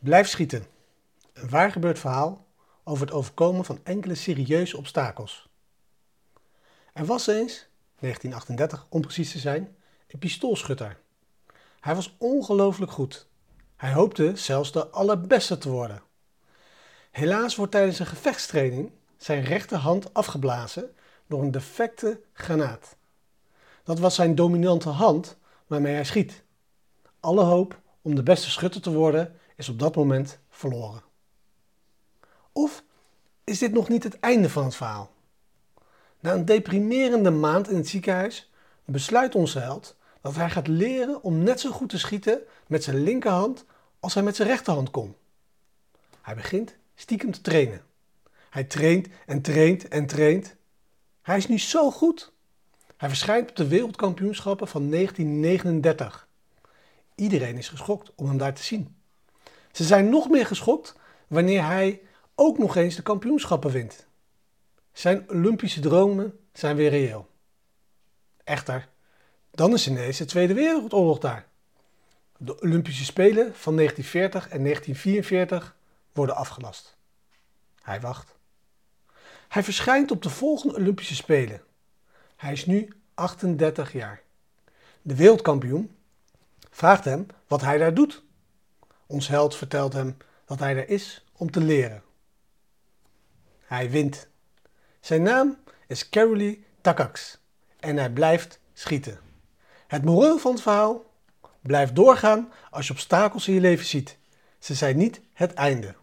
Blijf schieten. Een waar gebeurd verhaal over het overkomen van enkele serieuze obstakels. Er was eens, 1938 om precies te zijn, een pistoolschutter. Hij was ongelooflijk goed. Hij hoopte zelfs de allerbeste te worden. Helaas wordt tijdens een gevechtstraining zijn rechterhand afgeblazen door een defecte granaat. Dat was zijn dominante hand waarmee hij schiet. Alle hoop om de beste schutter te worden is op dat moment verloren. Of is dit nog niet het einde van het verhaal? Na een deprimerende maand in het ziekenhuis besluit onze held dat hij gaat leren om net zo goed te schieten met zijn linkerhand als hij met zijn rechterhand kon. Hij begint stiekem te trainen. Hij traint en traint en traint. Hij is nu zo goed. Hij verschijnt op de wereldkampioenschappen van 1939. Iedereen is geschokt om hem daar te zien. Ze zijn nog meer geschokt wanneer hij ook nog eens de kampioenschappen wint. Zijn Olympische dromen zijn weer reëel. Echter, dan is ineens de Tweede Wereldoorlog daar. De Olympische Spelen van 1940 en 1944 worden afgelast. Hij wacht. Hij verschijnt op de volgende Olympische Spelen. Hij is nu 38 jaar. De wereldkampioen vraagt hem wat hij daar doet. Ons held vertelt hem dat hij er is om te leren. Hij wint. Zijn naam is Carolee Takacs en hij blijft schieten. Het moreel van het verhaal? Blijf doorgaan als je obstakels in je leven ziet. Ze zijn niet het einde.